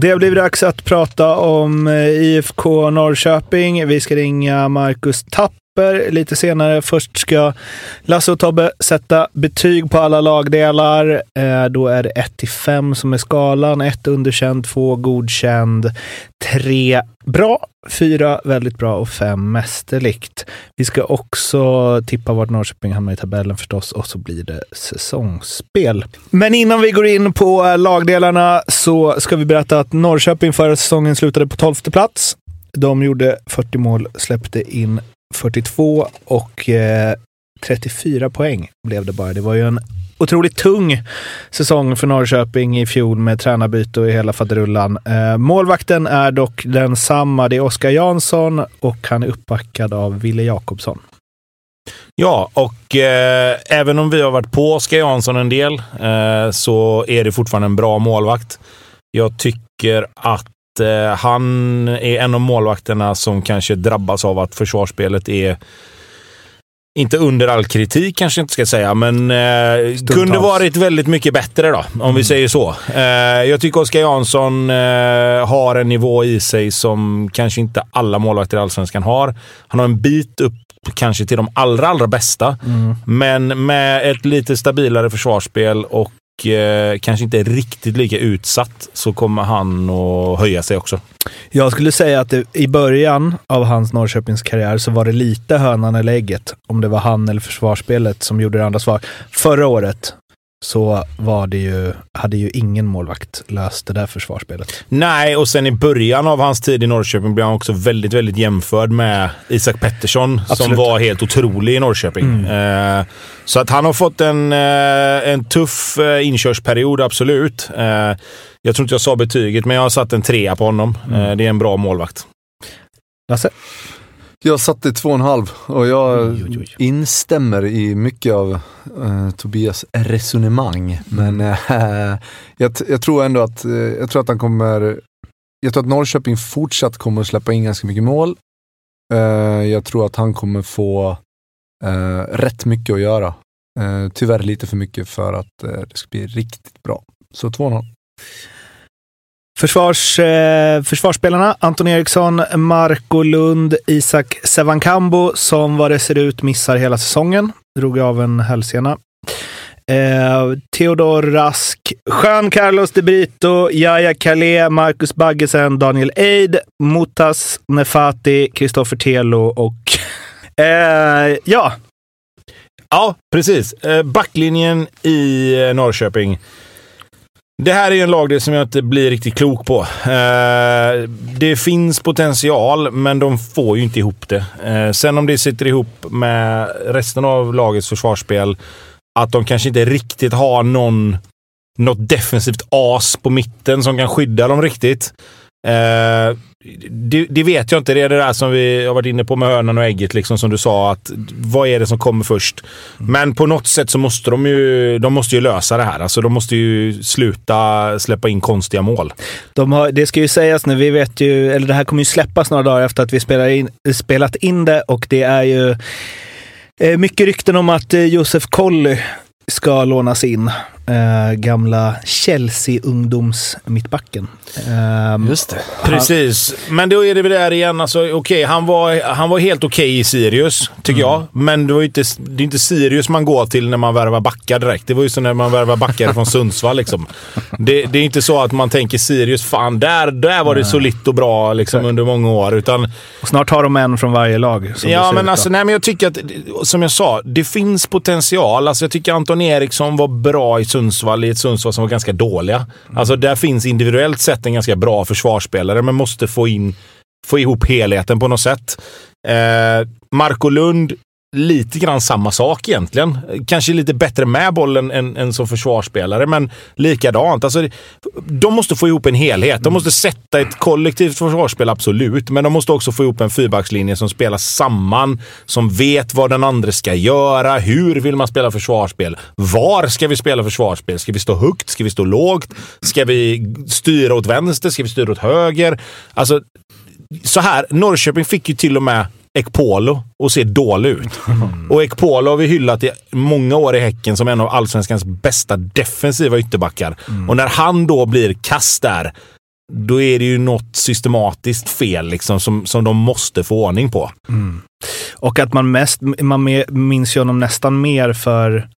Det har blivit dags att prata om eh, IFK Norrköping. Vi ska ringa Marcus Tapp lite senare. Först ska Lasse och Tobbe sätta betyg på alla lagdelar. Eh, då är det 1 till 5 som är skalan. 1 underkänd, 2 godkänd, 3 bra, 4 väldigt bra och 5 mästerligt. Vi ska också tippa vart Norrköping hamnar i tabellen förstås och så blir det säsongsspel. Men innan vi går in på eh, lagdelarna så ska vi berätta att Norrköping förra säsongen slutade på 12 plats. De gjorde 40 mål, släppte in 42 och eh, 34 poäng blev det bara. Det var ju en otroligt tung säsong för Norrköping i fjol med tränarbyte och hela faderullan. Eh, målvakten är dock densamma. Det är Oskar Jansson och han är uppbackad av Ville Jakobsson. Ja, och eh, även om vi har varit på Oskar Jansson en del eh, så är det fortfarande en bra målvakt. Jag tycker att eh, han är en av målvakterna som kanske drabbas av att försvarsspelet är inte under all kritik kanske jag inte ska säga, men eh, kunde varit väldigt mycket bättre då, om mm. vi säger så. Eh, jag tycker Oskar Jansson eh, har en nivå i sig som kanske inte alla målvakter i Allsvenskan har. Han har en bit upp kanske till de allra, allra bästa, mm. men med ett lite stabilare försvarsspel och eh, kanske inte är riktigt lika utsatt så kommer han att höja sig också. Jag skulle säga att det, i början av hans Norrköpings karriär så var det lite hönan eller ägget. Om det var han eller försvarsspelet som gjorde det andra svar. Förra året så var det ju, hade ju ingen målvakt löst det där försvarsspelet. Nej, och sen i början av hans tid i Norrköping blev han också väldigt, väldigt jämförd med Isak Pettersson Absolut. som var helt otrolig i Norrköping. Mm. Eh, så att han har fått en, eh, en tuff eh, inkörsperiod, absolut. Eh, jag tror inte jag sa betyget, men jag har satt en trea på honom. Mm. Eh, det är en bra målvakt. Lasse? Jag satte två och en halv och jag oj, oj, oj. instämmer i mycket av uh, Tobias resonemang. Men uh, jag, jag, tror ändå att, uh, jag tror att han kommer, jag tror att Norrköping fortsatt kommer att släppa in ganska mycket mål. jag tror att han kommer få rätt mycket att göra. tyvärr lite för mycket för att det ska bli riktigt bra. Så två och en halv. Försvars, eh, försvarsspelarna Anton Eriksson, Marco Lund, Isak Sevankambo som vad det ser ut missar hela säsongen. Drog av en hälsena. Eh, Theodor Rask, Jean Carlos de Brito, Yahya Kalé, Marcus Baggesen, Daniel Eid, Mutas Nefati, Kristoffer Telo och eh, ja. Ja, precis. Eh, backlinjen i eh, Norrköping. Det här är en lagdel som jag inte blir riktigt klok på. Eh, det finns potential, men de får ju inte ihop det. Eh, sen om det sitter ihop med resten av lagets försvarsspel, att de kanske inte riktigt har någon, något defensivt as på mitten som kan skydda dem riktigt. Eh, det, det, vet jag inte. Det är det där som vi har varit inne på med hönan och ägget, liksom, som du sa. att Vad är det som kommer först? Men på något sätt så måste de ju, de måste ju lösa det här. Alltså, de måste ju sluta släppa in konstiga mål. De har, det ska ju sägas nu, vi vet ju, eller det här kommer ju släppas några dagar efter att vi spelar in, spelat in det och det är ju eh, mycket rykten om att eh, Josef Colley ska lånas in. Eh, gamla Chelsea-ungdoms-mittbacken. Eh, Just det. Precis. Men då är det väl där igen. Alltså, okay, han, var, han var helt okej okay i Sirius, tycker mm. jag. Men det, var inte, det är inte Sirius man går till när man värvar backar direkt. Det var ju så när man värvar backar från Sundsvall. Liksom. Det, det, är inte så att man tänker Sirius, fan där, där var det solitt och bra liksom, under många år. Utan, och snart har de en från varje lag. ja, men alltså, nej, men jag tycker att, som jag sa, det finns potential. Alltså, jag tycker Anton Anton Eriksson var bra i Sundsvall, i ett Sundsvall som var ganska dåliga. Alltså där finns individuellt sett en ganska bra försvarsspelare, men måste få in få ihop helheten på något sätt. Eh, Marco Lund lite grann samma sak egentligen. Kanske lite bättre med bollen än, än som försvarsspelare, men likadant. Alltså, de måste få ihop en helhet. De måste sätta ett kollektivt försvarsspel, absolut, men de måste också få ihop en fyrbackslinje som spelar samman, som vet vad den andra ska göra. Hur vill man spela försvarsspel? Var ska vi spela försvarsspel? Ska vi stå högt? Ska vi stå lågt? Ska vi styra åt vänster? Ska vi styra åt höger? Alltså, så här, Norrköping fick ju till och med Ekpolo och ser dålig ut. Mm. Och Ekpolo har vi hyllat i många år i Häcken som en av allsvenskans bästa defensiva ytterbackar. Mm. Och när han då blir kast där, då är det ju något systematiskt fel liksom, som, som de måste få ordning på. Mm. Och att man mest, man minns ju honom nästan mer för,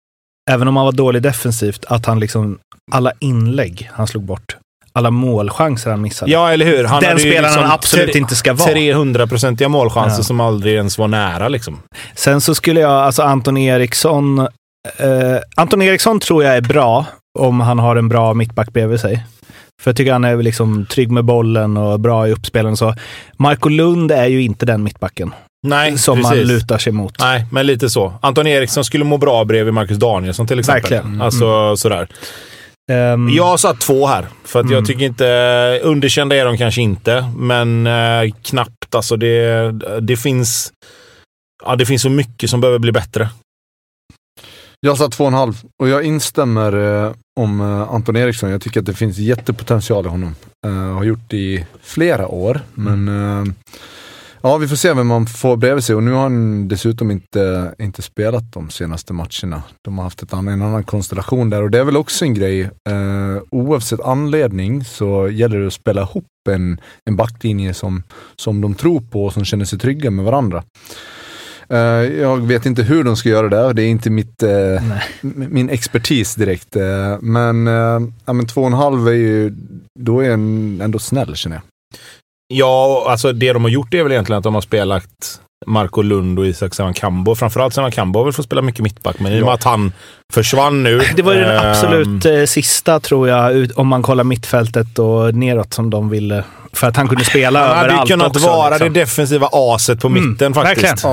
även om han var dålig defensivt, att han liksom, alla inlägg han slog bort alla målchanser han missade. Ja, eller hur? Han Den spelaren liksom han absolut inte ska vara. 300-procentiga målchanser ja. som aldrig ens var nära. Liksom. Sen så skulle jag, alltså Anton Eriksson. Eh, Anton Eriksson tror jag är bra om han har en bra mittback bredvid sig. För jag tycker han är liksom trygg med bollen och bra i uppspelen så. Marco Lund är ju inte den mittbacken. Nej, som precis. man lutar sig mot. Nej, men lite så. Anton Eriksson skulle må bra bredvid Marcus Danielsson till exempel. Verkligen. Mm. Alltså sådär. Um, jag har satt två här. För att mm. jag tycker inte... Underkända är de kanske inte, men eh, knappt. Alltså det, det finns... Ja, det finns så mycket som behöver bli bättre. Jag sa två och en halv och jag instämmer eh, om eh, Anton Eriksson. Jag tycker att det finns jättepotential i honom. Eh, har gjort det i flera år, mm. men eh, Ja, vi får se vem man får bredvid sig och nu har han dessutom inte, inte spelat de senaste matcherna. De har haft ett annan, en annan konstellation där och det är väl också en grej. Eh, oavsett anledning så gäller det att spela ihop en, en backlinje som, som de tror på och som känner sig trygga med varandra. Uh, jag vet inte hur de ska göra det, det är inte mitt, uh, min expertis direkt. Uh, men, ja, men två och en halv är ju, då är en ändå snäll känner jag. Ja, alltså det de har gjort är väl egentligen att de har spelat Marco Lund och Isak Sevan Framförallt Sevan Kambo har väl fått spela mycket mittback, men i och med att han försvann nu. Det var ju den ehm, absolut eh, sista, tror jag, om man kollar mittfältet och neråt som de ville. För att han kunde spela han överallt Han hade kunnat också, vara liksom. det defensiva aset på mm, mitten faktiskt. Eh,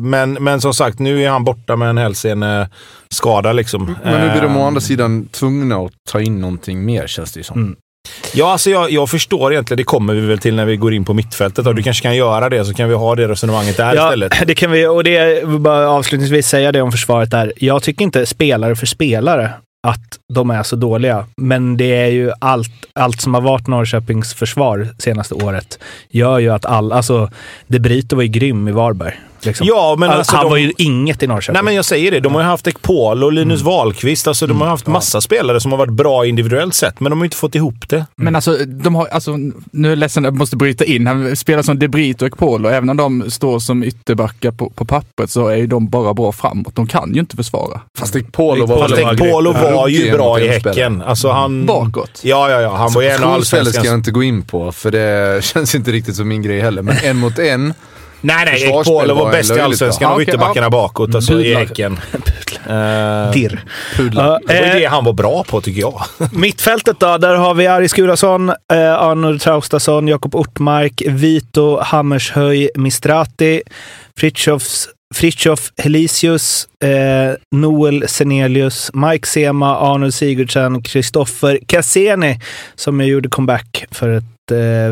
men, men som sagt, nu är han borta med en hälseneskada. Liksom. Men nu blir de å andra ehm. sidan tvungna att ta in någonting mer, känns det ju som. Mm. Ja, alltså jag, jag förstår egentligen. Det kommer vi väl till när vi går in på mittfältet. Och du kanske kan göra det, så kan vi ha det resonemanget där ja, istället. det kan vi. Och det, bara avslutningsvis säga det om försvaret där. Jag tycker inte spelare för spelare att de är så dåliga. Men det är ju allt, allt som har varit Norrköpings försvar senaste året gör ju att alla, alltså De Brito var ju grym i Varberg. Liksom. Ja, men alltså, han de... var ju inget i Norrköping. Nej, men jag säger det. De har ju haft Ekpol och Linus mm. Wahlqvist. Alltså, de har haft massa ja. spelare som har varit bra individuellt sett, men de har inte fått ihop det. Mm. Men alltså, de har, alltså, nu är jag ledsen, jag måste bryta in. Han spelar som Debrit och Ekpol och även om de står som ytterbackar på, på pappret så är ju de bara bra framåt. De kan ju inte försvara. Fast Ekpolo var, Fast Ekpolo var, var ju bra i Häcken. Alltså, han... Bakåt? Ja, ja, ja. Han var ju en av allsvenskans... ska jag inte gå in på, för det känns inte riktigt som min grej heller. Men en mot en Nej, nej. Ekpolo var bäst i Allsvenskan av ytterbackarna ja. bakåt, alltså i Häcken. Uh, Dirr. Pudlar. det var ju det han var bra på, tycker jag. Mittfältet då, där har vi Aris Gurason, eh, Arnold Traustason, Jakob Ortmark, Vito Hammershöj Mistrati, Fritjofs Fritjof Helisius, eh, Noel Senelius, Mike Sema, Arnold Sigurdsen, Kristoffer Cassini som gjorde comeback för ett Eh,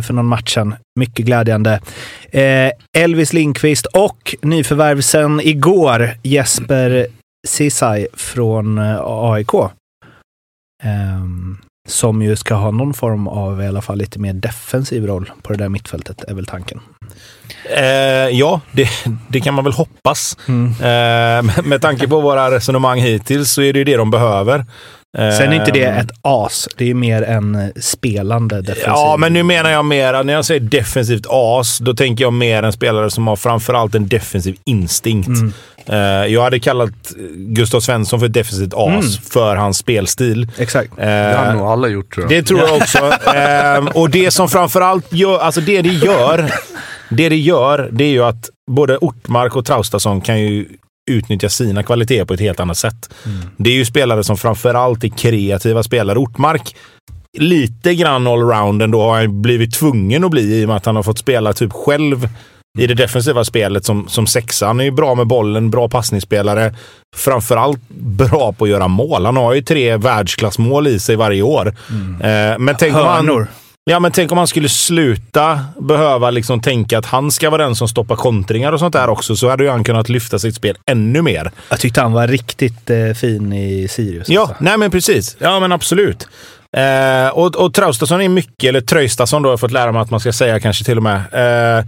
för någon match sedan. Mycket glädjande. Eh, Elvis Lindqvist och nyförvärv igår, Jesper Sisai från eh, AIK. Ehm, som ju ska ha någon form av i alla fall lite mer defensiv roll på det där mittfältet, är väl tanken. Eh, ja, det, det, kan man väl hoppas. Mm. Eh, med, med tanke på våra resonemang hittills så är det ju det de behöver. Sen är inte det ehm. ett as. Det är mer en spelande defensiv. Ja, men nu menar jag mer, när jag säger defensivt as, då tänker jag mer en spelare som har framförallt en defensiv instinkt. Mm. Uh, jag hade kallat Gustav Svensson för ett defensivt as mm. för hans spelstil. Exakt. Uh, det har nog alla gjort tror jag. Det tror jag också. uh, och det som framförallt gör, alltså det det gör, det det gör, det är ju att både Ortmark och Traustason kan ju utnyttja sina kvaliteter på ett helt annat sätt. Det är ju spelare som framförallt är kreativa spelare. Ortmark lite grann allround ändå har han blivit tvungen att bli i och med att han har fått spela typ själv i det defensiva spelet som, som sexa. Han är ju bra med bollen, bra passningsspelare. Framförallt bra på att göra mål. Han har ju tre världsklassmål i sig varje år. Eh, men tänk om han... Ja, men tänk om han skulle sluta behöva liksom tänka att han ska vara den som stoppar kontringar och sånt där också, så hade ju han kunnat lyfta sitt spel ännu mer. Jag tyckte han var riktigt eh, fin i Sirius. Ja, alltså. nej men precis. Ja, men absolut. Eh, och, och Traustason är mycket, eller Tröjstason då har jag fått lära mig att man ska säga kanske till och med. Eh,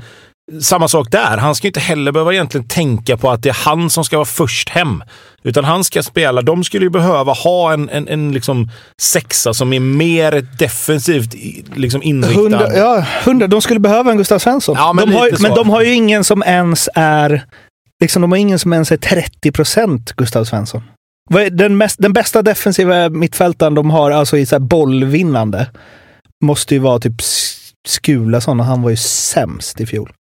samma sak där. Han ska inte heller behöva egentligen tänka på att det är han som ska vara först hem. Utan han ska spela. De skulle ju behöva ha en, en, en liksom sexa som är mer defensivt liksom inriktad. Hundra, ja, hundra. De skulle behöva en Gustav Svensson. Ja, men de har, men de har ju ingen som ens är... Liksom, de har ingen som ens är 30 procent Gustav Svensson. Den, mest, den bästa defensiva mittfältaren de har, alltså i så bollvinnande, måste ju vara typ Skulason och han var ju sämst i fjol.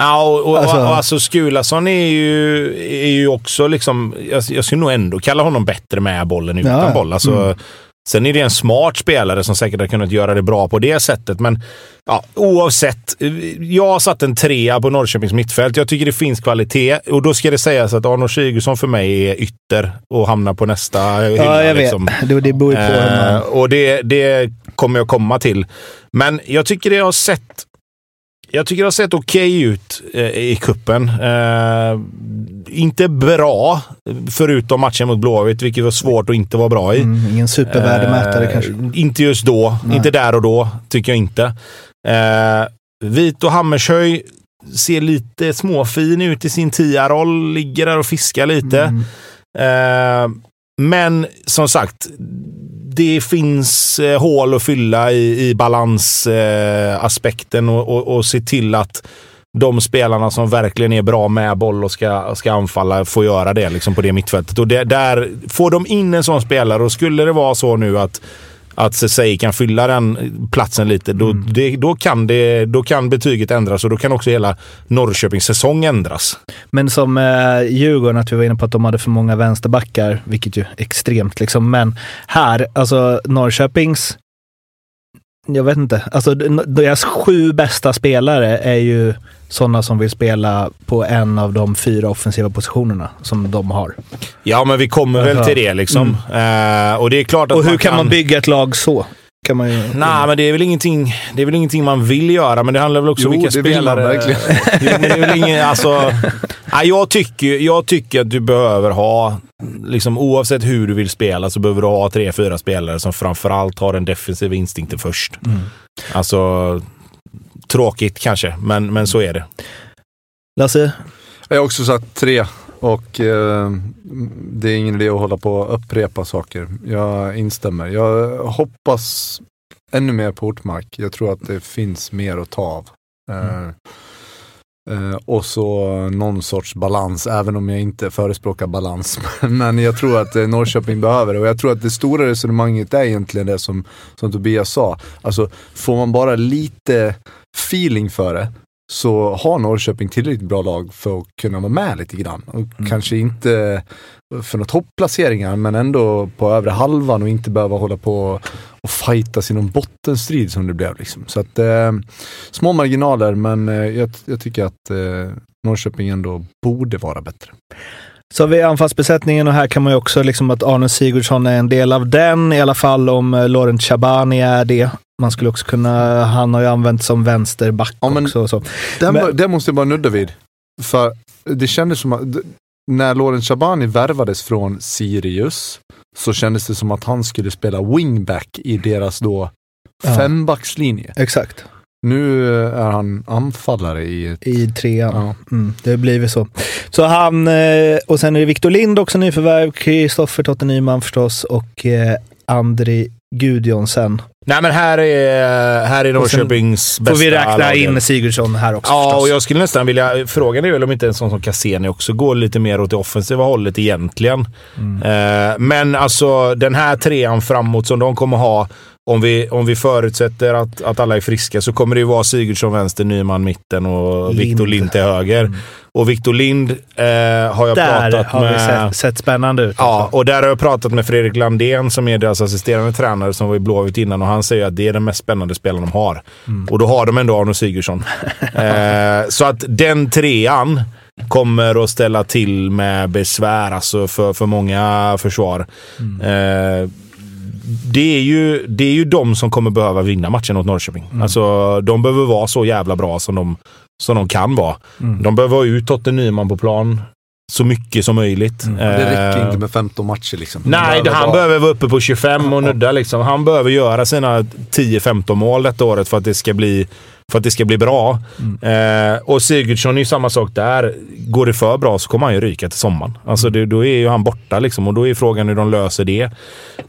Ja, och, och, Alltså- och, alltså Skulason är ju, är ju också liksom... Jag, jag skulle nog ändå kalla honom bättre med bollen utan Ja, boll. Alltså, Mm. Sen är det en smart spelare som säkert har kunnat göra det bra på det sättet, men ja, oavsett. Jag har satt en trea på Norrköpings mittfält. Jag tycker det finns kvalitet och då ska det sägas att Arnold Sigurdsson för mig är ytter och hamnar på nästa hylla. Ja, jag vet. liksom. Det, det beror ju på Eh, och det, det kommer jag komma till. Men jag tycker det har sett jag tycker det har sett okej ut eh, i kuppen. Eh, inte bra, förutom matchen mot Blåvitt, vilket var svårt att inte vara bra i. Mm, ingen supervärdemätare Eh, kanske. Inte just då. Nej. Inte där och då, tycker jag inte. Eh, Vito Hammershöj ser lite småfin ut i sin tia-roll. Ligger där och fiskar lite. Mm. Eh, men som sagt, det finns eh, hål att fylla i, i balansaspekten eh, och, och, och se till att de spelarna som verkligen är bra med boll och ska, ska anfalla får göra det liksom på det mittfältet. Och det, där får de in en sån spelare och skulle det vara så nu att att Ceesay kan fylla den platsen lite, då, det, då, kan det, då kan betyget ändras och då kan också hela Norrköpings säsong ändras. Men som eh, Djurgården, att vi var inne på att de hade för många vänsterbackar, vilket ju är extremt liksom. Men här, alltså Norrköpings, jag vet inte, alltså deras sju bästa spelare är ju sådana som vill spela på en av de fyra offensiva positionerna som de har. Ja, men vi kommer väl till det liksom. Eh, och det är klart att Och hur kan man bygga ett lag så? Kan man ju... Nej, men det är, väl ingenting, det är väl ingenting man vill göra, men det handlar väl också Jo, om vilka det vill man spelare... verkligen. Jo, det är väl ingen, alltså, nej, jag, tycker, jag tycker att du behöver ha, liksom, oavsett hur du vill spela, så behöver du ha tre, fyra spelare som framförallt har den defensiva instinkten först. Mm. Alltså, tråkigt kanske, men, men så är det. Lasse? Jag har också sagt tre och eh, det är ingen idé att hålla på och upprepa saker. Jag instämmer. Jag hoppas ännu mer på Ortmark. Jag tror att det finns mer att ta av. Eh, eh, och så någon sorts balans, även om jag inte förespråkar balans. Men jag tror att eh, Norrköping behöver det och jag tror att det stora resonemanget är egentligen det som, som Tobias sa. Alltså får man bara lite feeling för det så har Norrköping tillräckligt bra lag för att kunna vara med lite grann. Och Kanske inte för några topplaceringar men ändå på övre halvan och inte behöva hålla på och fightas i någon bottenstrid som det blev. Liksom. Så att eh, små marginaler men eh, jag, jag tycker att eh, Norrköping ändå borde vara bättre. Så har vi anfallsbesättningen och här kan man ju också liksom att Arne Sigurdsson är en del av den, i alla fall om eh, Laurent Chabani är det. Man skulle också kunna, han har ju använt som vänsterback Ja, men- också. och Så. Den, Men- det måste jag bara nudda vid. För det kändes som att när Loren Shabani värvades från Sirius så kändes det som att han skulle spela wingback i deras då Ja. fembackslinje. Exakt, Nu är han anfallare i ett... i trean. Ja. Mm, det har blivit så. Så han, eh, och sen är det Victor Lind också nyförvärv, Kristoffer Totte Nyman förstås och eh, Andri Gudjonsen. Nej, men här är, här är Och sen Norrköpings bästa Får vi räkna lag. in Sigurdsson här också Ja, förstås. och jag skulle nästan vilja... Frågan är väl om inte en sån som Cassini också går lite mer åt det offensiva hållet egentligen. Mm. Eh, men alltså den här trean framåt som de kommer ha om vi, om vi förutsätter att, att alla är friska så kommer det ju vara Sigurdsson vänster, Nyman mitten och Lind. Viktor Lind till höger. Mm. Och Viktor Lind eh, har jag Där pratat har med... vi sett, sett spännande ut. Ja, också. och där har jag pratat med Fredrik Landén som är deras assisterande tränare som var i Blåvitt innan och han säger att det är den mest spännande spelaren de har. Och då har de ändå Arno Sigurdsson. eh, så att den trean kommer att ställa till med besvär alltså för, för många försvar. Eh, det är, ju, det är ju de som kommer behöva vinna matchen åt Norrköping. Alltså, de behöver vara så jävla bra som de, som de kan vara. Mm. De behöver ha ut Totte Nyman på plan så mycket som möjligt. Det räcker Eh, inte med 15 matcher liksom. Nej, De han bara- behöver vara uppe på 25 och nudda. Liksom. Han behöver göra sina 10-15 mål detta året för att det ska bli, för att det ska bli bra. Eh, och Sigurdsson är ju samma sak där. Går det för bra så kommer han ju ryka till sommaren. Alltså det, då är ju han borta liksom och då är frågan hur de löser det.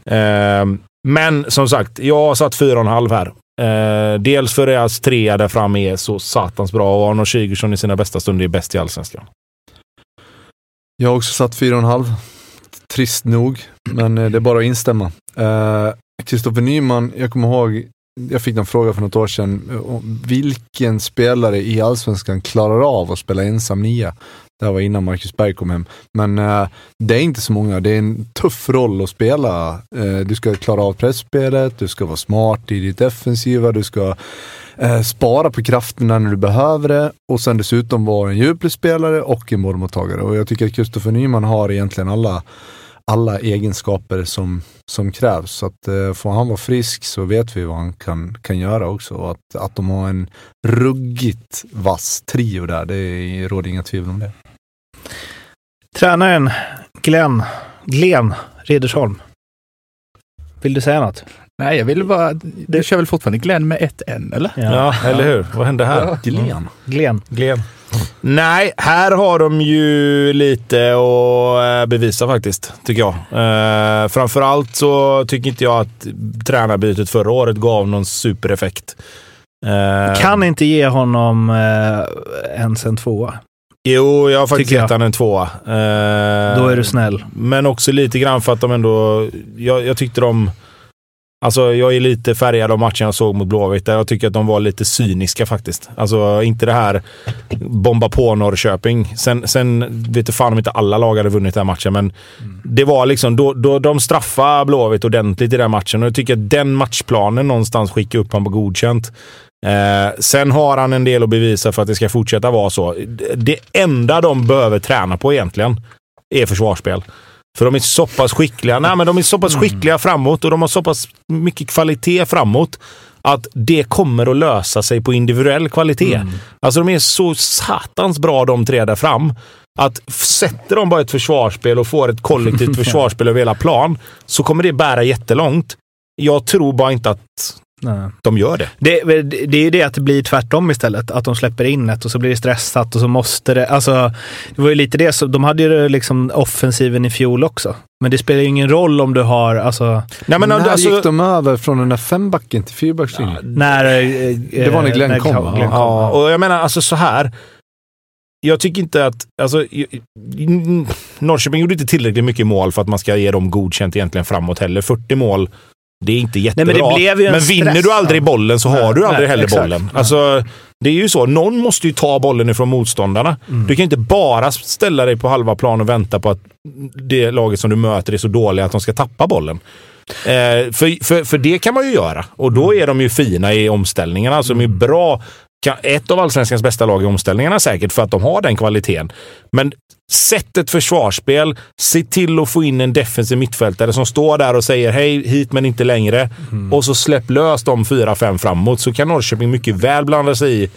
Eh, men som sagt, jag har satt 4,5 här. Eh, dels för deras trea där framme är så satans bra och Arnold Sigurdsson i sina bästa stunder är bäst i Allsvenskan. Jag har också satt 4,5. Trist nog, men eh, det är bara att instämma. Eh, Kristoffer Nyman, jag kommer ihåg, jag fick en fråga för något år sedan, eh, vilken spelare i Allsvenskan klarar av att spela ensam nia? Det här var innan Marcus Berg kom hem. Men eh, det är inte så många, det är en tuff roll att spela. Eh, du ska klara av pressspelet, du ska vara smart i ditt defensiva, du ska eh, spara på krafterna när du behöver det och sen dessutom vara en djupledsspelare och en målmottagare. Och jag tycker att Kristoffer Nyman har egentligen alla, alla egenskaper som, som krävs. Så att eh, får han vara frisk så vet vi vad han kan, kan göra också. Och att, att de har en ruggigt vass trio där, det råder inga tvivel om det. Tränaren Glenn, Glenn Riddersholm. Vill du säga något? Nej, jag ville bara... Du kör väl fortfarande Glenn med ett N, eller? Ja, eller hur? Vad hände här? Glen. Glenn. Glen. Nej, här har de ju lite att eh, bevisa faktiskt, tycker jag. Eh, framförallt så tycker inte jag att tränarbytet förra året gav någon supereffekt. Eh, Kan inte ge honom eh, ens en tvåa. Jo, jag har faktiskt gett han en tvåa. Eh, Då är du snäll. Men också lite grann för att de ändå... Jag, jag tyckte de... Alltså jag är lite färgad av matchen jag såg mot Blåvitt. Jag tycker att de var lite cyniska faktiskt. Alltså inte det här bomba på Norrköping. Sen, sen vet du fan om inte alla lag hade vunnit den här matchen, men det var liksom... Då, då, de straffade Blåvitt ordentligt i den matchen och jag tycker att den matchplanen någonstans skickar upp honom på godkänt. Eh, sen har han en del att bevisa för att det ska fortsätta vara så. Det enda de behöver träna på egentligen är försvarsspel. För de är så pass skickliga. Nej, men de är så pass skickliga framåt och de har så pass mycket kvalitet framåt att det kommer att lösa sig på individuell kvalitet. Alltså de är så satans bra de tre där fram. Att sätter de bara ett försvarsspel och får ett kollektivt försvarsspel över hela plan så kommer det bära jättelångt. Jag tror bara inte att Nej. de gör det. Det, det är ju det att det blir tvärtom istället. Att de släpper in ett och så blir det stressat och så måste det... Alltså, det var ju lite det. Så de hade ju liksom offensiven i fjol också. Men det spelar ju ingen roll om du har... Alltså, Nej, men när alltså, gick de över från den där fembacken till fyrbackslinjen? när... eh, Det var när Glenn kom, va? Glenn kom. Ja, och jag menar alltså så här. Jag tycker inte att... Alltså, Norrköping gjorde inte tillräckligt mycket mål för att man ska ge dem godkänt egentligen framåt heller. 40 mål, det är inte jättebra. men det blev ju en Men vinner stress, du aldrig bollen så Nej, har du aldrig nej, heller exakt. bollen. Alltså, det är ju så. Någon måste ju ta bollen ifrån motståndarna. Mm. Du kan inte bara ställa dig på halva plan och vänta på att det laget som du möter är så dåliga att de ska tappa bollen. Eh, för, för, för det kan man ju göra. Och då är de ju fina i omställningarna. Alltså, de är bra. Ett av allsvenskans bästa lag i omställningarna säkert för att de har den kvaliteten. Men sätt ett försvarsspel. Se till att få in en defensiv mittfältare som står där och säger hej hit men inte längre. Och så släpp lös de fyra, fem framåt så kan Norrköping mycket väl blanda sig i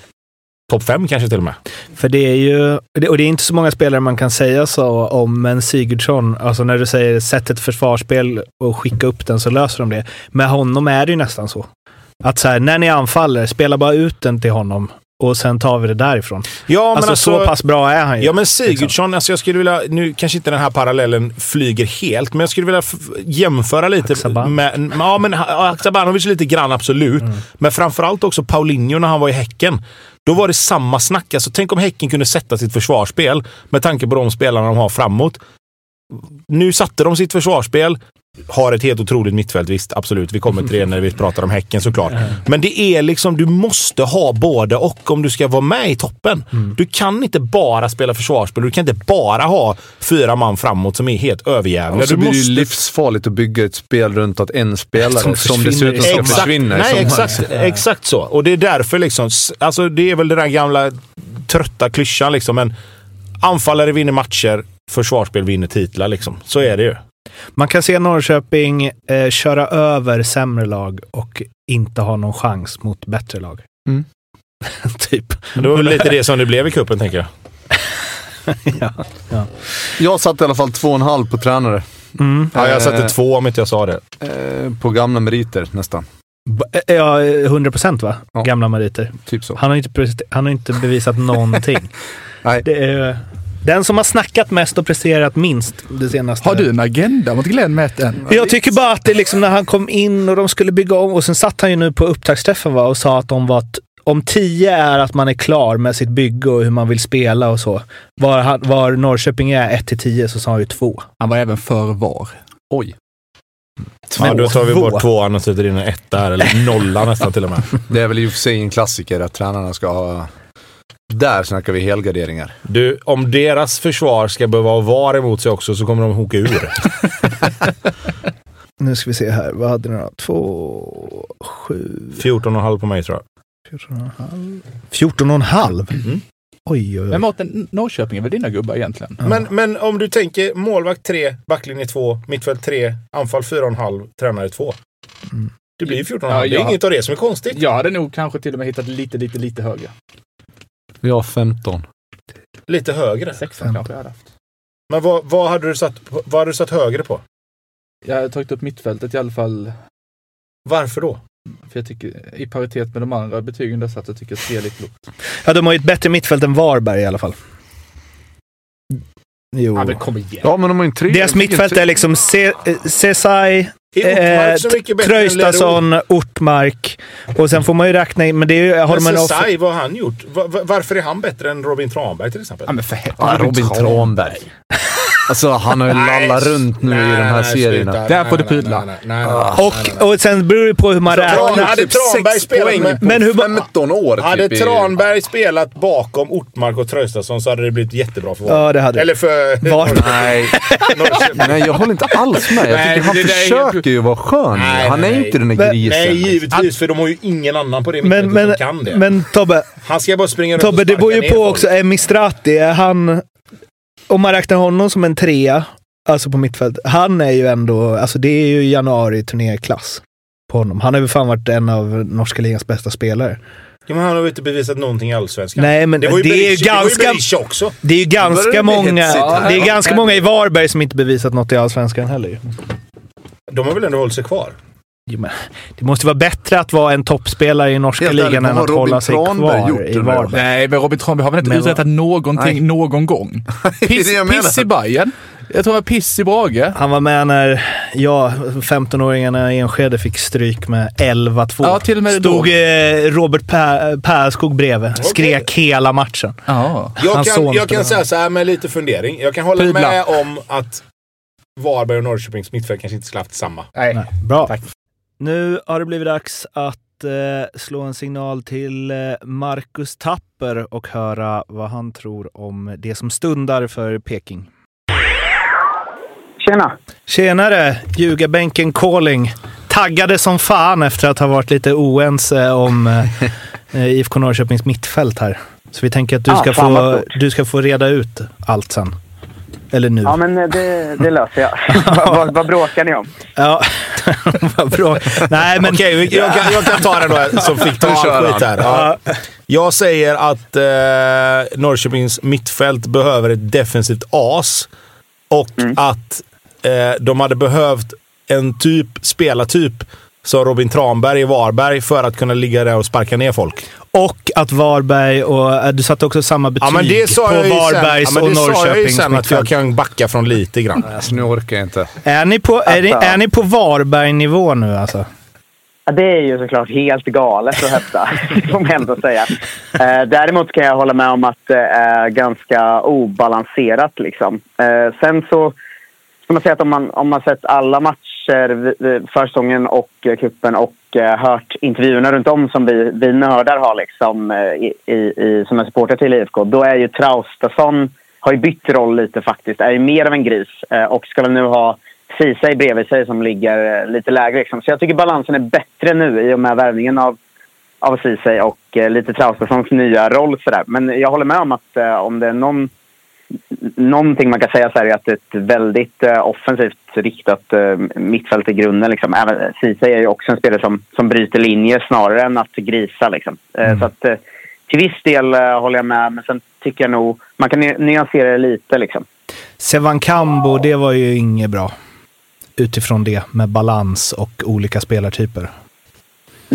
topp fem kanske till och med. För det är ju, och det är inte så många spelare man kan säga så om, men Sigurdsson, alltså när du säger sätt ett försvarsspel och skicka upp den så löser de det. Med honom är det ju nästan så. Att så här, när ni anfaller, spela bara ut den till honom och sen tar vi det därifrån. Ja, alltså, så pass bra är han ju. Ja, men Sigurdsson, alltså jag skulle vilja, nu kanske inte den här parallellen flyger helt, men jag skulle vilja jämföra lite Aksaban. med, ja men ha- Haksabanovic lite grann absolut, men framförallt också Paulinho när han var i Häcken. Då var det samma snack. Alltså, tänk om Häcken kunde sätta sitt försvarsspel med tanke på de spelarna de har framåt. Nu satte de sitt försvarsspel. Har ett helt otroligt mittfält. Visst, absolut. Vi kommer till det när vi pratar om Häcken såklart. Men det är liksom, du måste ha både och om du ska vara med i toppen. Mm. Du kan inte bara spela försvarsspel. Du kan inte bara ha fyra man framåt som är helt överjävliga. Och så Du blir det ju måste livsfarligt att bygga ett spel runt att en spelare Som dessutom ska i sommar. försvinna Nej, exakt, exakt så. Och det är därför liksom, alltså det är väl den där gamla trötta klyschan liksom. Men anfallare vinner matcher, försvarsspel vinner titlar liksom. Så är det ju. Man kan se Norrköping eh, köra över sämre lag och inte ha någon chans mot bättre lag. Mm. typ. Det var väl lite det som det blev i kuppen tänker jag. ja. Jag satte i alla fall två och en halv på tränare. Mm. Ja, jag satte Eh, två om inte jag sa det. Eh, på gamla meriter nästan. B- eh, Ja, 100 procent va? Ja. Gamla meriter. Typ så. Han har inte, han har inte bevisat någonting. Nej. Det är den som har snackat mest och presterat minst det senaste. Har du en agenda mot Glenn än? Jag tycker bara att det liksom när han kom in och de skulle bygga om och sen satt han ju nu på upptaktsträffen va, och sa att de var t- om 10 är att man är klar med sitt bygge och hur man vill spela och så. Var, han- var Norrköping är 1 till 10 så sa han ju 2. Han var även för VAR. Oj. Ja, då tar vi Två. bort tvåan och sätter in en etta här, eller nolla nästan till och med. Det är väl i och för sig en klassiker att tränarna ska ha... Där snackar vi helgarderingar. Du, om deras försvar ska behöva ha VAR emot sig också så kommer de hoka ur. Nu ska vi se här. Vad hade ni då? 2, 7, 14,5 på mig tror jag. 14,5. 14,5? Mm. Oj, oj, Men oj. Mårten, Norrköping är väl dina gubbar egentligen? Ja. Men, men om du tänker målvakt 3, backlinje 2, mittfält 3, anfall 4,5, tränare 2. Mm. Det blir 14,5. Ja, Det är ja. inget av det som är konstigt. Jag hade nog kanske till och med hittat lite, lite, lite högre. Vi har 15. Lite högre. 16 kanske jag hade haft. Men vad, vad, hade du satt, vad hade du satt högre på? Jag hade tagit upp mittfältet i alla fall. Varför då? För jag tycker, i paritet med de andra betygen där satt jag tycker att tre är lite lågt. Ja, de har ju ett bättre mittfält än Varberg i alla fall. Jo. Ja, men kom igen. Ja, men de har ju tre. Deras mittfält är liksom Se- eh, Cesai, Är Ortmark eh. Och sen får man ju räkna in, men det är ju... Har de Men Sesai, vad har han gjort? Va- va- varför är han bättre än Robin Tranberg till exempel? Ja, men för helvete. Ja, Robin Tranberg. Alltså, han har ju lallat runt nu i de här serierna. Där får du pudla. och, och sen beror det på hur man räknar. Hade Tranberg spelat med- Men hur- 15 år Hade typ. i- Tranberg spelat bakom Ortmark och Traustason så hade det blivit jättebra för Varberg. Ja, det hade. Eller för Var- Nej, nej, jag håller inte alls med. Jag Nej, tycker han försöker ju vara skön. Nej, han är nej. inte den där Men- grisen. Nej, givetvis. För de har ju ingen annan på det Men, mittfältet men, som kan det. men Tobbe, han ska bara springa runt Tobbe, och det beror ju på också. Är Mistrati, är han... Om man räknar honom som en trea, alltså på mittfält. Han är ju ändå, alltså det är ju januari turnéklass på honom. Han har ju fan varit en av norska ligans bästa spelare. Ja, men han har ju inte bevisat någonting i Allsvenskan. Nej, men det var ju det är ju Berisha- det var ju ganska- Berisha också. Det är ju ganska det många, här. det är Ja, ganska många i Varberg som inte bevisat något i Allsvenskan heller. De har väl ändå hållit sig kvar? Jo, men Det måste vara bättre att vara en toppspelare i norska ligan än att Robin hålla sig Tranberg kvar gjort i? Varberg. Nej, men Robin Tranberg har väl inte Men uträttat någonting Nej. någon gång? Piss, piss i Bajen. Jag tror det var piss i Brage. Han var med när jag, 15-åringarna i Enskede, fick stryk med 11-2. Ja, till och med Stod då. eh, Robert Per- Pärskog bredvid. Skrek hela matchen. Ja. Jag kan, jag kan säga så här med lite fundering. Jag kan hålla Pudla. med om att Varberg och Norrköpings mittfält kanske inte skulle haft samma. Nej. Nej, bra. Tack. Nu har det blivit dags att eh, slå en signal till eh, Marcus Tapper och höra vad han tror om det som stundar för Peking. Tjena! Tjenare! Ljugarbänken calling. Taggade som fan efter att ha varit lite oense om eh, eh, IFK Norrköpings mittfält här. Så vi tänker att du Ah, ska, få, du ska få reda ut allt sen. Eller nu. Ja, men eh, det, det löser jag. vad, vad, bråkar ni om? Ja, vad bra. Nej, men... Okej, jag, kan, jag kan ta den då som fick ta all skit här. Ja. Jag säger att eh, Norrköpings mittfält behöver ett defensivt as och att eh, de hade behövt en typ, spelartyp som Robin Tranberg i Varberg för att kunna ligga där och sparka ner folk. Och att Varberg och... eh, Du satte också samma betyg Ja, men det sa på ju sen, Varbergs ja, och det sa jag ju Norrköpings sen att jag kan backa från lite grann. Alltså, nu orkar jag inte. Är ni på, är ni, är ni på Varberg-nivå nu alltså? Ja, det är ju såklart helt galet att hävda, det får man ändå säga. Eh, däremot kan jag hålla med om att det är ganska obalanserat. Liksom. Eh, sen så ska man säga att om man, om man sett alla matcher matcher försäsongen och eh, kuppen och eh, hört intervjuerna runt om som vi, vi nördar har liksom, eh, i, i, som är supporter till IFK, då är ju Traustason har ju bytt roll lite faktiskt. Är ju mer av en gris och ska väl nu ha Ceesay bredvid sig som ligger lite lägre. Liksom. Så jag tycker balansen är bättre nu i och med värvningen av, av Ceesay och lite Traustasons nya roll. Sådär. Men jag håller med om att om det är någon någonting man kan säga så är att ett väldigt uh, offensivt riktat uh, mittfält i grunden. Liksom. Även Ceesay är ju också en spelare som, som bryter linjer snarare än att grisa. Liksom. Mm. Så att, till viss del håller jag med, men sen tycker jag nog man kan nyansera det lite. Liksom. Sevan Kambo, det var ju inget bra utifrån det med balans och olika spelartyper.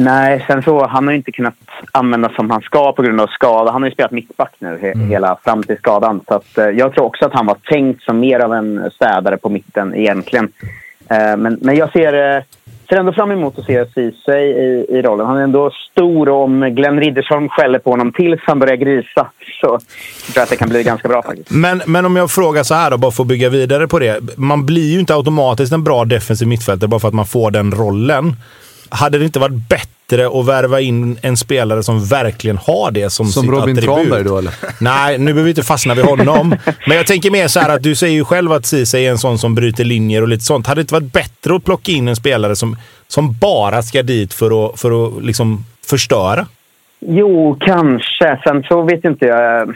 Nej, sen så han har ju inte kunnat användas som han ska på grund av skada. Han har ju spelat mittback nu he mm. hela fram till skadan. Så att, eh, jag tror också att han var tänkt som mer av en städare på mitten egentligen. Eh, men, men jag ser, eh, ser ändå fram emot att se Ceesay i, i rollen. Han är ändå stor och om Glenn Riddersholm skäller på honom tills han börjar grisa så tror jag att det kan bli ganska bra faktiskt. Men, men om jag frågar så här då, bara för att bygga vidare på det. Man blir ju inte automatiskt en bra defensiv mittfältare bara för att man får den rollen. Hade det inte varit bättre att värva in en spelare som verkligen har det som, som sitt Robin attribut? Som Tranberg då eller? Nej, nu behöver vi inte fastna vid honom. Men jag tänker mer så här att du säger ju själv att Ceesay är en sån som bryter linjer och lite sånt. Hade det inte varit bättre att plocka in en spelare som, som bara ska dit för att, för att liksom förstöra? Jo, kanske. Sen så vet inte jag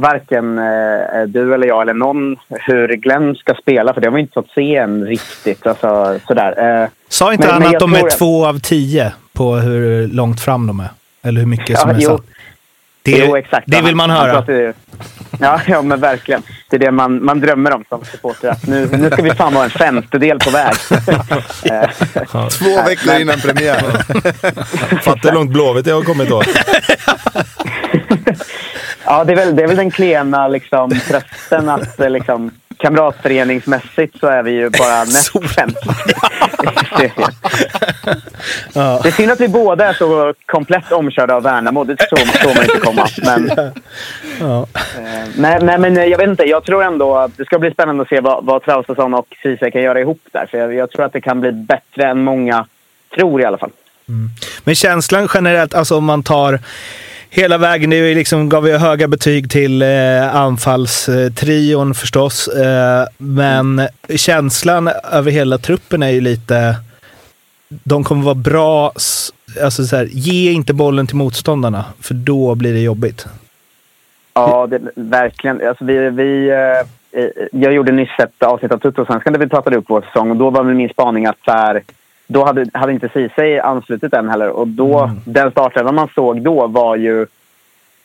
varken eh, du eller jag eller någon hur Glenn ska spela för det har vi inte fått se än riktigt. Alltså, sådär. Eh, Sa inte men, han men att de är två av tio på hur långt fram de är? Eller hur mycket som ja, är satt? Det, jo, exakt. det vill man höra. Ja, ja, men verkligen. Det är det man, man drömmer om som supporter. nu, nu ska vi fan vara en femtedel på väg. Två veckor innan premiär. Fattar hur långt Blåvitt jag har kommit då. ja, det är, väl, det är väl den klena liksom, trösten att eh, liksom, kamratföreningsmässigt så är vi ju bara näst sämst Det är synd att vi båda är så komplett omkörda av Värnamo. Det tror man inte komma. Men, ja. eh, nej, nej, men jag vet inte. Jag tror ändå att det ska bli spännande att se vad, vad Traustason och Ceesay kan göra ihop där. För jag, jag, tror att det kan bli bättre än många tror i alla fall. Mm. Men känslan generellt, alltså om man tar hela vägen. Det liksom, gav vi höga betyg till eh, anfallstrion förstås. Eh, men känslan över hela truppen är ju lite... De kommer vara bra. Alltså så här, ge inte bollen till motståndarna, för då blir det jobbigt. Ja, det, verkligen. Alltså vi, vi, eh, eh jag gjorde nyss ett avsnitt av Tuttosvenskan där vi pratade upp vår säsong och då var min spaning att så här, då hade, hade inte Ceesay anslutit än heller. Och då, mm. den startelvan man såg då var ju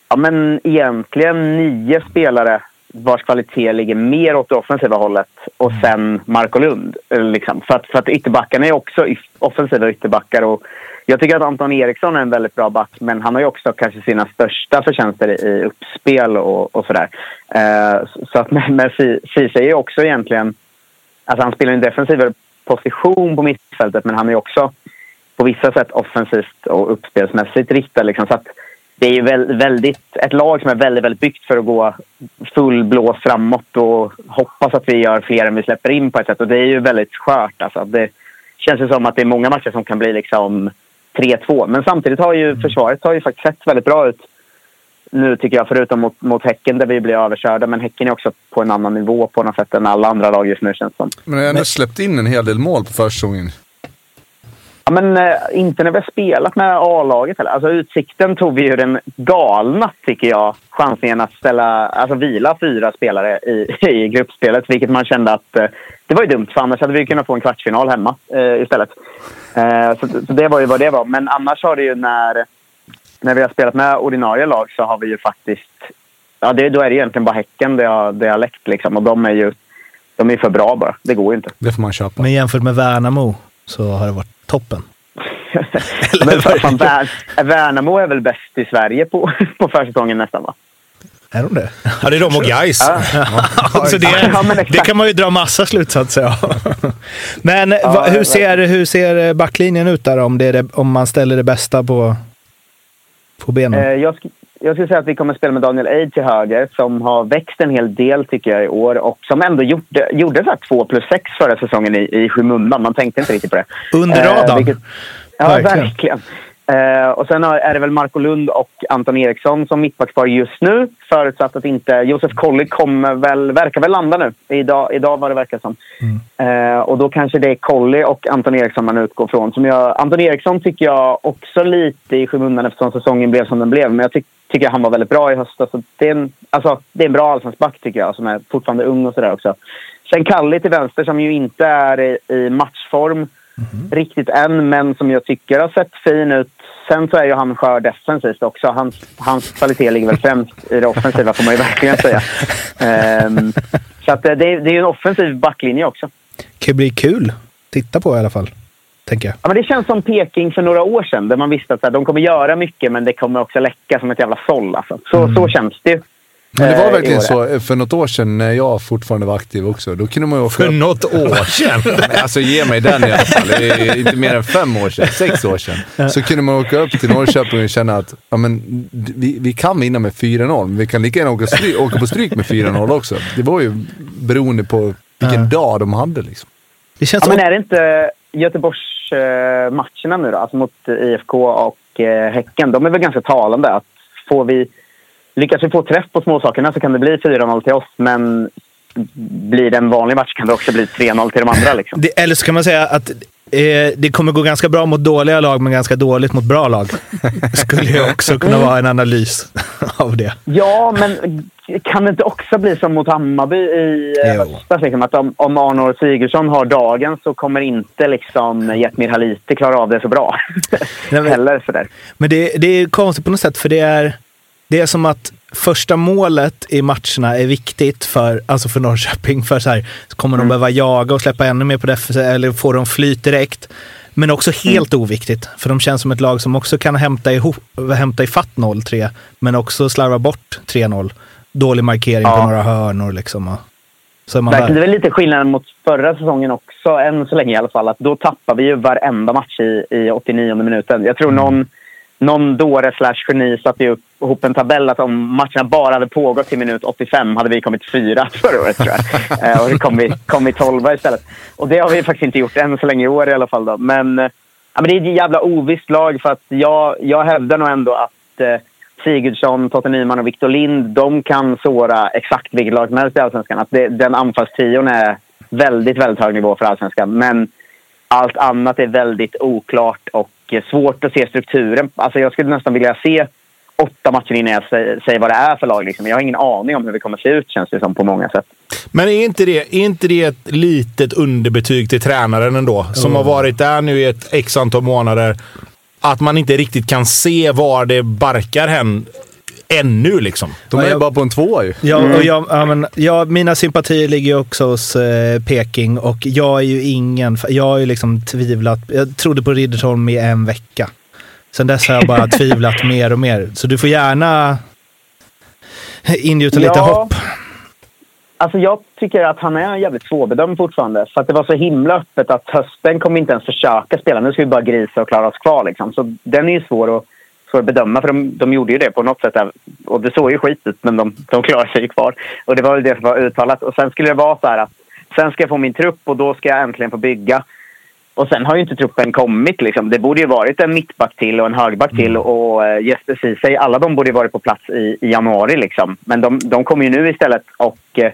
ja, men egentligen nio spelare vars kvalitet ligger mer åt det offensiva hållet och mm. sen Marco Lund. Liksom. För, att, för att ytterbackarna är också offensiva ytterbackar. Och jag tycker att Anton Eriksson är en väldigt bra back men han har ju också kanske sina största förtjänster i uppspel och, och sådär. Eh, så att med Ceesay är också egentligen... Alltså han spelar en defensivare position på mittfältet men han är också på vissa sätt offensivt och uppspelsmässigt riktad. Liksom. Så att det är ju väldigt, ett lag som är väldigt, väldigt byggt för att gå full blås framåt och hoppas att vi gör fler än vi släpper in på ett sätt. Och det är ju väldigt skört. Alltså. Det känns ju som att det är många matcher som kan bli liksom 3-2. Men samtidigt har ju försvaret har ju faktiskt sett väldigt bra ut nu tycker jag, förutom mot, mot Häcken där vi blir överkörda. Men Häcken är också på en annan nivå på något sätt än alla andra lag just nu känns det som. Men jag har ändå släppt in en hel del mål på försäsongen. Ja, men eh, inte när vi har spelat med A-laget heller. Alltså utsikten tog vi ju den galna, tycker jag, chansningen att ställa, alltså vila fyra spelare i, i gruppspelet. Vilket man kände att eh, det var ju dumt, för annars hade vi kunnat få en kvartsfinal hemma eh, istället. Eh, så, så, det var ju vad det var. Men annars har det ju när, när vi har spelat med ordinarie lag så har vi ju faktiskt... Ja, det, då är det egentligen bara Häcken det har, det har läckt liksom. Och de är ju de är för bra bara. Det går ju inte. Det får man köpa. Men jämfört med Värnamo så har det varit toppen. men fan, Värnamo är väl bäst i Sverige på, på försäsongen nästan va? Är de det? Ja, det är de och Gais. Ja. alltså det, det, kan man ju dra massa slutsatser av. Men ja, va, hur, ser, hur ser backlinjen ut där om, det det, om man ställer det bästa på, på benen? Eh, jag, jag skulle säga att vi kommer spela med Daniel Eid till höger som har växt en hel del tycker jag i år och som ändå gjorde, gjorde så här 2 plus 6 förra säsongen i, i skymundan. Man tänkte inte riktigt på det. Under radarn. Eh, vilket, ja, Verkligen. verkligen. Eh, och sen är det väl Marco Lund och Anton Eriksson som mittbackspar just nu. Förutsatt att inte... Josef Colley kommer väl, verkar väl landa nu. Idag, idag var det verkar som. Eh, och då kanske det är Colley och Anton Eriksson man utgår från. Som jag, Anton Eriksson tycker jag också lite i skymundan eftersom säsongen blev som den blev. Men jag tyck, tycker han var väldigt bra i höstas. Så det, är en, alltså, det är en bra allsvensk back tycker jag som är fortfarande ung och sådär också. Sen Kalle till vänster som ju inte är i, i matchform riktigt än, men som jag tycker har sett fin ut. Sen så är ju han skör defensivt också. Hans, hans kvalitet ligger väl främst i det offensiva får man ju verkligen säga. Ehm, så att det, det är det ju en offensiv backlinje också. kan ju bli kul att titta på i alla fall. Tänker jag. Ja, men det känns som Peking för några år sedan där man visste att här, de kommer göra mycket men det kommer också läcka som ett jävla såll. Alltså. Så, så känns det ju. Men det var eh, verkligen så eh, för något år sedan när jag fortfarande var aktiv också. Då kunde man ju åka För upp. något år sedan. Alltså ge mig den i alla fall. Det är inte mer än fem år sedan, sex år sedan. Så kunde man åka upp till Norrköping och känna att ja, men, vi, vi kan vinna med 4-0, men vi kan lika gärna åka, stry, åka på stryk med 4-0 också. Det var ju beroende på vilken dag de hade liksom. Det känns Ja, som men är det inte Göteborgsmatcherna nu då, alltså mot IFK och eh, Häcken, de är väl ganska talande. Att får vi, lyckas vi få träff på småsakerna så kan det bli 4-0 till oss, men blir det en vanlig match kan det också bli 3-0 till de andra. Liksom. Det, eller så kan man säga att eh, det kommer gå ganska bra mot dåliga lag, men ganska dåligt mot bra lag. Skulle ju också kunna vara en analys av det. Ja, men kan det inte också bli som mot Hammarby i eh, höstas? Liksom, att om, om Arnor Sigurdsson har dagen så kommer inte liksom Jetmir Haliti klara av det så bra. Nej, men- Heller sådär. Men det, det är konstigt på något sätt, för det är, det är som att första målet i matcherna är viktigt för, alltså för Norrköping. För så här, så kommer de behöva jaga och släppa ännu mer på defensiv, eller få dem flyt direkt. Men också helt oviktigt, för de känns som ett lag som också kan hämta, ihop, hämta ifatt 0-3, men också slarva bort 3-0. Dålig markering på Ja. några hörnor liksom. Så är man Verkligen, det är väl lite skillnad mot förra säsongen också, än så länge i alla fall. Att då tappar vi ju varenda match i, i 89 minuten. Jag tror någon, någon dåre slash geni satte upp ihop en tabell att om matcherna bara hade pågått till minut 85 hade vi kommit fyra förra året tror jag. Eh, och då kom vi, kom vi tolva istället. Och det har vi faktiskt inte gjort än så länge i år i alla fall. Då. Men, eh, ja, men det är ett jävla ovisst lag för att jag, jag hävdar nog ändå att eh, Sigurdsson, Totte Nyman och Victor Lind, de kan såra exakt vilket lag som helst i Allsvenskan. Att det, den anfallstrion är väldigt, väldigt hög nivå för Allsvenskan. Men allt annat är väldigt oklart och eh, svårt att se strukturen. Alltså jag skulle nästan vilja se åtta matcher innan jag säger, vad det är för lag. Liksom. Jag har ingen aning om hur det kommer se ut, känns det som, på många sätt. Men är inte, det, är inte det ett litet underbetyg till tränaren ändå? Som har varit där nu i ett x antal månader. Att man inte riktigt kan se var det barkar hän ännu liksom. De är Ja, ju jag- bara på en tvåa ju. Ja, och jag, ja, men, ja, mina sympatier ligger ju också hos eh, Peking och jag är ju ingen... Jag har ju liksom tvivlat. Jag trodde på Riddersholm i en vecka. Sen dess har jag bara tvivlat mer och mer. Så du får gärna ingjuta lite Ja. hopp. Alltså jag tycker att han är jävligt svårbedömd fortfarande. För att det var så himla öppet att hösten kommer inte ens försöka spela. Nu ska vi bara grisa och klara oss kvar. Liksom. Så den är ju svår att, svår att bedöma. För de, de gjorde ju det på något sätt. Och det såg ju skit ut, men de, de klarar sig kvar. Och det var väl det som var uttalat. Och sen skulle det vara så här att sen ska jag få min trupp och då ska jag äntligen få bygga. Och sen har ju inte truppen kommit. Liksom. Det borde ju varit en mittback till och en högerback till och eh, Jesper Ceesay. Alla de borde ju varit på plats i, i januari. Liksom. Men de, de kommer ju nu istället. Och eh,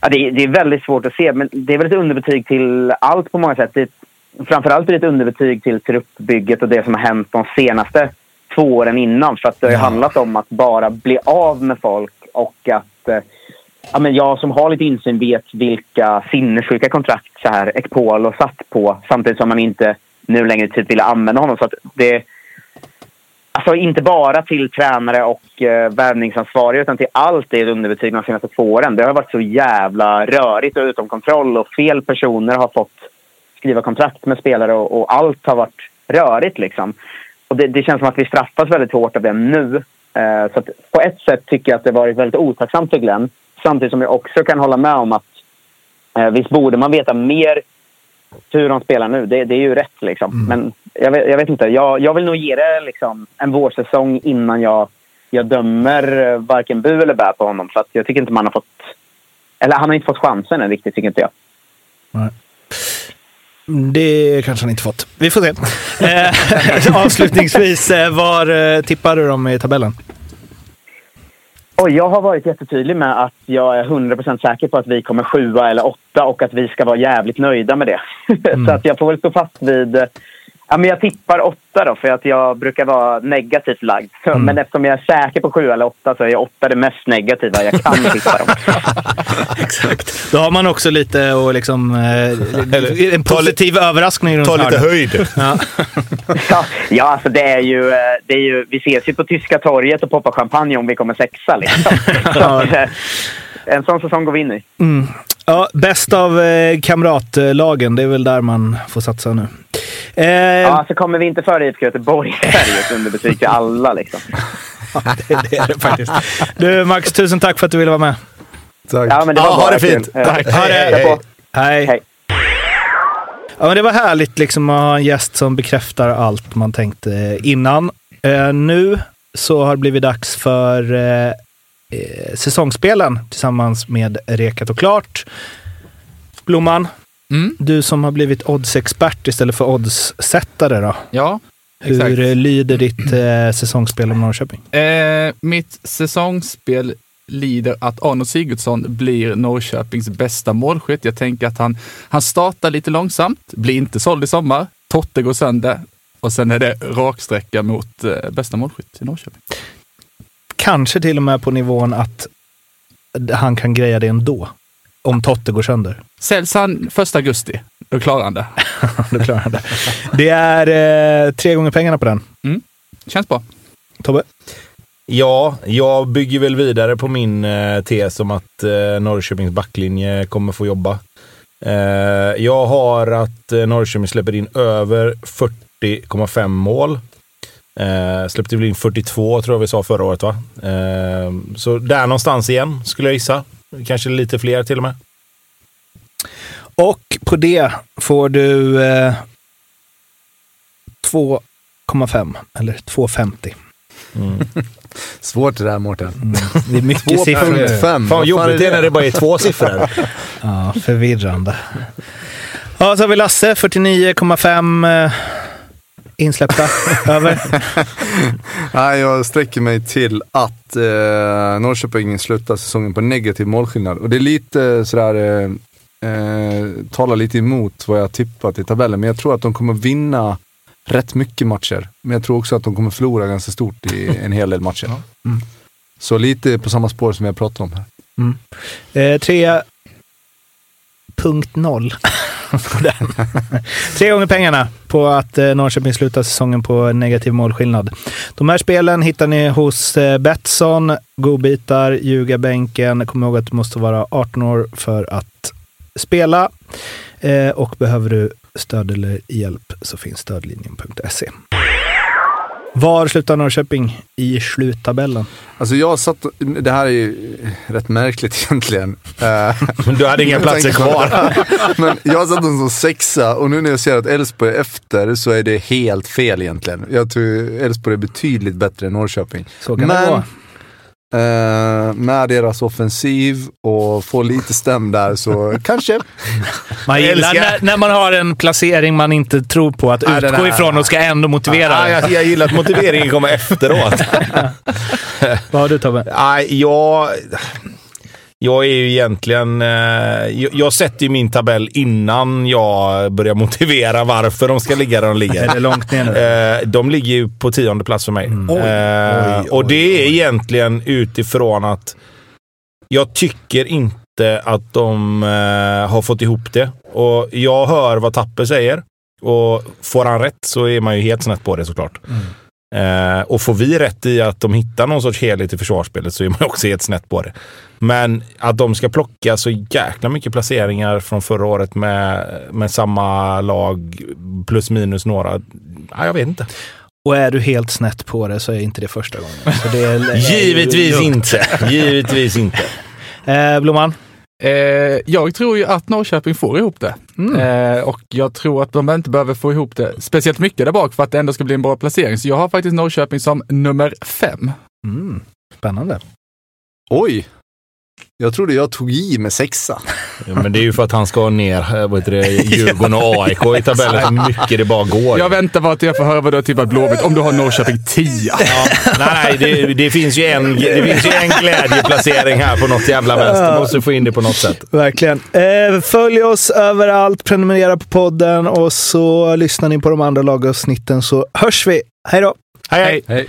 ja, det, är- det är väldigt svårt att se. Men det är väl ett underbetyg till allt på många sätt. Det framförallt är det ett underbetyg till truppbygget och det som har hänt de senaste två åren innan. För att det har ju handlat om att bara bli av med folk och att eh, ja, men jag som har lite insyn vet vilka sinnessjuka kontrakt så här Ekpolo satt på samtidigt som man inte nu längre typ ville använda honom. Så att det, alltså inte bara till tränare och eh, värvningsansvariga utan till allt det underbetyg de senaste två åren. Det har varit så jävla rörigt och utom kontroll och fel personer har fått skriva kontrakt med spelare och, och allt har varit rörigt liksom. Och det, det känns som att vi straffas väldigt hårt av det nu. Eh, så att på ett sätt tycker jag att det varit väldigt otacksamt för Glenn. Samtidigt som jag också kan hålla med om att eh, visst borde man veta mer hur de spelar nu. Det, det är ju rätt liksom. Men jag vet, jag vet inte. Jag, jag vill nog ge det liksom en vårsäsong innan jag jag dömer varken bu eller bä på honom. För att jag tycker inte man har fått... Eller han har inte fått chansen än riktigt, tycker inte jag. Nej. Det kanske han inte fått. Vi får se. Eh, avslutningsvis, eh, var eh, tippar du dem i tabellen? Och jag har varit jättetydlig med att jag är 100% säker på att vi kommer sjua eller åtta och att vi ska vara jävligt nöjda med det. Mm. så att jag får väl stå fast vid... Ja, men jag tippar åtta då, för att jag brukar vara negativt lagd. Så, Mm. Men eftersom jag är säker på sju eller åtta så är jag åtta det mest negativa jag kan tippa dem. Exakt. Då har man också lite och liksom, eh, en positiv överraskning runt Ta lite höjd. Ja. Ja, ja alltså det är, ju, eh, det är ju... Vi ses ju på Tyska torget och poppar champagne om vi kommer sexa. Liksom. så eh, en sån säsong går vi in i. Mm. Ja, bäst av eh, kamratlagen, det är väl där man får satsa nu. Eh, Ja, alltså kommer vi inte före IFK Göteborg så är det ju ett underbetyg till alla. Liksom. det, det är det faktiskt. Du Max, tusen tack för att du ville vara med. Tack. Ja, men det var Ja, ha det fint. kul. Tack. Ja. Ha det. Hej, hej. Hej. Hej. Ja, men det var härligt liksom att ha en gäst som bekräftar allt man tänkte innan. Eh, nu så har det blivit dags för eh, säsongsspelen tillsammans med Rekat och Klart. Blomman, Mm. du som har blivit oddsexpert istället för oddssättare då. Ja, exakt. Hur lyder ditt eh, säsongsspel om Norrköping? Eh, mitt säsongsspel lider att Arnold Sigurdsson blir Norrköpings bästa målskytt. Jag tänker att han, han startar lite långsamt, blir inte såld i sommar, Totte går sönder och sen är det raksträcka mot eh, bästa målskytt i Norrköping. Kanske till och med på nivån att han kan greja det ändå. Om Totte går sönder. Säljs han 1 augusti, då klarar han det. Då klarar han det. Det är eh, tre gånger pengarna på den. Känns bra. Tobbe? Ja, jag bygger väl vidare på min eh, tes om att eh, Norrköpings backlinje kommer få jobba. Eh, jag har att eh, Norrköping släpper in över 40,5 mål. Eh, släppte väl in 42 tror jag vi sa förra året va? Eh, så där någonstans igen skulle jag gissa. Kanske lite fler till och med. Och på det får du eh, 2,5 eller 2,50. Mm. Svårt det där Mårten. Mm. Det är mycket siffror. 2.5. Fan vad jobbigt det är när det bara är två siffror. Ja, förvirrande. Ja, så har vi Lasse, 49,5 eh, insläppta. Över. Nej, jag sträcker mig till att eh, Norrköping slutar säsongen på negativ målskillnad. Och det är lite sådär, eh, eh, talar lite emot vad jag har tippat i tabellen. Men jag tror att de kommer vinna rätt mycket matcher. Men jag tror också att de kommer förlora ganska stort i en hel del matcher. Mm. Så lite på samma spår som vi har pratat om här. Eh, tre punkt noll på den. Tre gånger pengarna på att eh, Norrköping slutar säsongen på negativ målskillnad. De här spelen hittar ni hos eh, Betsson, godbitar, Ljuga bänken. Kom ihåg att du måste vara 18 år för att spela. Eh, och behöver du stöd eller hjälp så finns stödlinjen.se. Var slutar Norrköping i sluttabellen? Alltså jag satt, det här är ju rätt märkligt egentligen. Eh, Du hade inga Jag platser kvar. Men jag satt den som sexa och nu när jag ser att Elfsborg är efter så är det helt fel egentligen. Jag tror Elfsborg är betydligt bättre än Norrköping. Så kan det Men- gå. Eh, med deras offensiv och få lite stäm där så kanske. Man gillar när, när man har en placering man inte tror på att Nej, utgå här- ifrån och ska ändå motivera det. jag, jag gillar att motiveringen kommer efteråt. Vad har du Tobbe? Nej, jag, jag är ju egentligen... Eh, jag, jag sätter ju min tabell innan jag börjar motivera varför de ska ligga där de Är ligger. det långt ner nu? Eh, de ligger ju på tionde plats för mig. Mm. Eh, Oj, och det oj, är oj. egentligen utifrån att jag tycker inte att de eh, har fått ihop det. Och jag hör vad Tapper säger. Och får han rätt så är man ju helt snett på det såklart. Eh, och får vi rätt i att de hittar någon sorts helhet i försvarsspelet så är man också helt snett på det. Men att de ska plocka så jäkla mycket placeringar från förra året med, med samma lag plus minus några. Ja, jag vet inte. Och är du helt snett på det så är inte det första gången. Det är, Givetvis inte. Givetvis inte. Eh, Blomman? Eh, jag tror ju att Norrköping får ihop det. Eh, och jag tror att de inte behöver få ihop det speciellt mycket där bak för att det ändå ska bli en bra placering. Så jag har faktiskt Norrköping som nummer fem Mm, spännande. Oj! Jag trodde jag tog i med sexa. Ja, men det är ju för att han ska ner eh, vad heter det, Djurgården och AIK i tabellen så mycket det bara går. Jag väntar bara att jag får höra vad du har tippat Blåvitt om du har Norrköping 10. Ja, nej, nej det, det, finns ju en, det finns ju en glädjeplacering här på något jävla vänster. Måste få in det på något sätt. Verkligen. Eh, följ oss överallt, prenumerera på podden och så lyssnar ni på de andra lagavsnitten så hörs vi. Hej då! hej. hej. Hej.